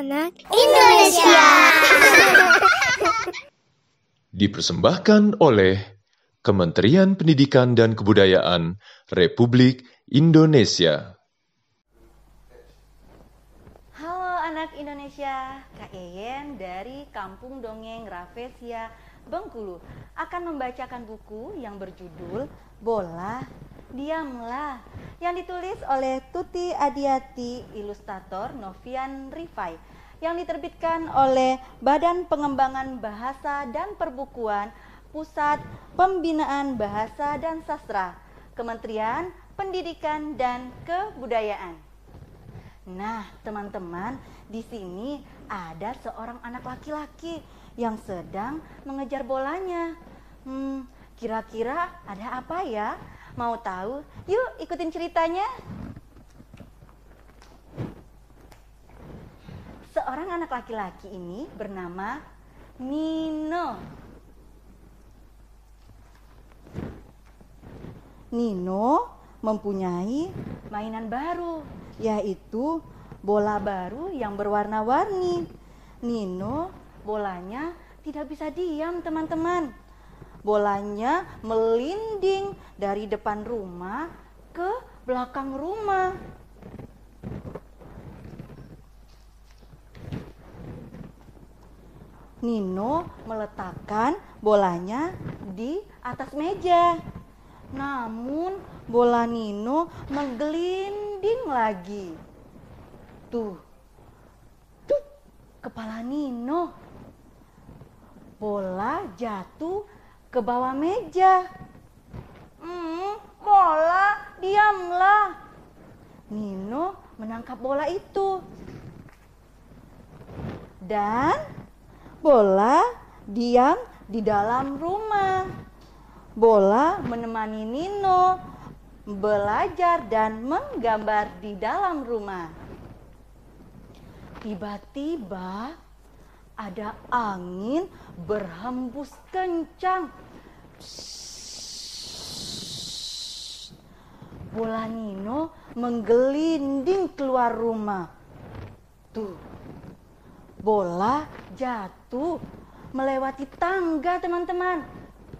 anak Indonesia. Dipersembahkan oleh Kementerian Pendidikan dan Kebudayaan Republik Indonesia. Halo anak Indonesia, Kak Yeyen dari Kampung Dongeng Raffesia Bengkulu akan membacakan buku yang berjudul Bola Diamlah yang ditulis oleh Tuti Adiati, ilustrator Novian Rifai yang diterbitkan oleh Badan Pengembangan Bahasa dan Perbukuan Pusat Pembinaan Bahasa dan Sastra Kementerian Pendidikan dan Kebudayaan. Nah, teman-teman, di sini ada seorang anak laki-laki yang sedang mengejar bolanya. Hmm, kira-kira ada apa ya? Mau tahu? Yuk ikutin ceritanya. Seorang anak laki-laki ini bernama Nino. Nino mempunyai mainan baru, yaitu bola baru yang berwarna-warni. Nino bolanya tidak bisa diam, teman-teman. Bolanya melinding dari depan rumah ke belakang rumah. Nino meletakkan bolanya di atas meja. Namun bola Nino menggelinding lagi. Tuh, tuh kepala Nino. Bola jatuh ke bawah meja. Hmm, bola, diamlah. Nino menangkap bola itu. Dan bola diam di dalam rumah. Bola menemani Nino belajar dan menggambar di dalam rumah. Tiba-tiba ada angin berhembus kencang. Bola Nino menggelinding keluar rumah. Tuh, bola jatuh melewati tangga teman-teman.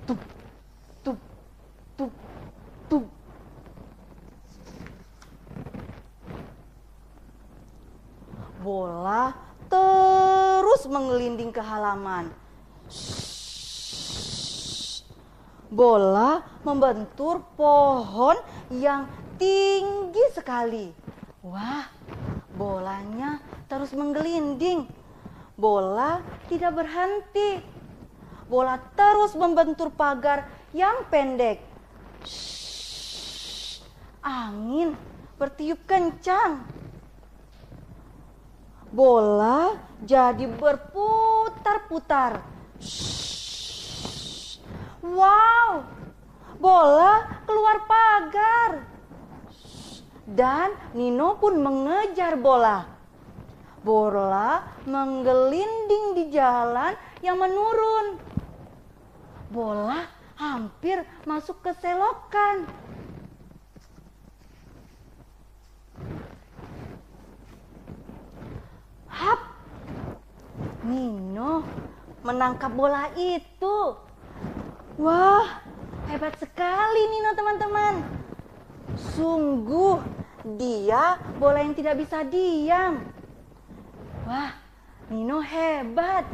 Tup, tup, tup, tup. Bola terus mengelinding ke halaman. Bola membentur pohon yang tinggi sekali. Wah, bolanya terus menggelinding. Bola tidak berhenti. Bola terus membentur pagar yang pendek. Shhh, angin bertiup kencang. Bola jadi berputar-putar. Wow, bola keluar pagar. Dan Nino pun mengejar bola. Bola menggelinding di jalan yang menurun. Bola hampir masuk ke selokan. Hap! Nino menangkap bola itu. Wah, hebat sekali Nino teman-teman. Sungguh dia bola yang tidak bisa diam. Wah, Nino hebat.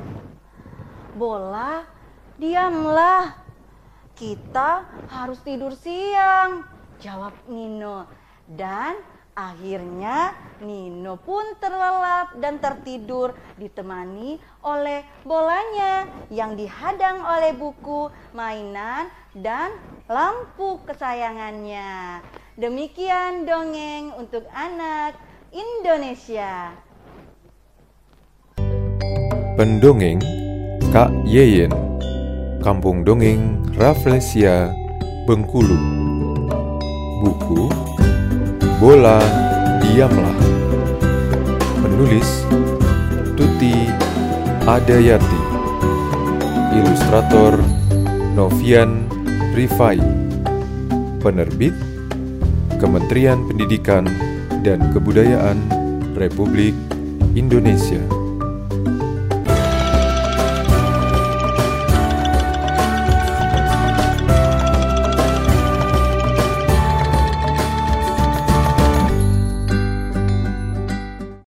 Bola, diamlah. Kita harus tidur siang, jawab Nino. Dan akhirnya Nino pun terlelap dan tertidur ditemani oleh bolanya yang dihadang oleh buku, mainan, dan lampu kesayangannya. Demikian dongeng untuk anak Indonesia. Pendongeng Kak Yeyen Kampung Dongeng Rafflesia Bengkulu Buku Bola Diamlah. Penulis Tuti Adayati. Ilustrator Novian Rifai. Penerbit Kementerian Pendidikan dan Kebudayaan Republik Indonesia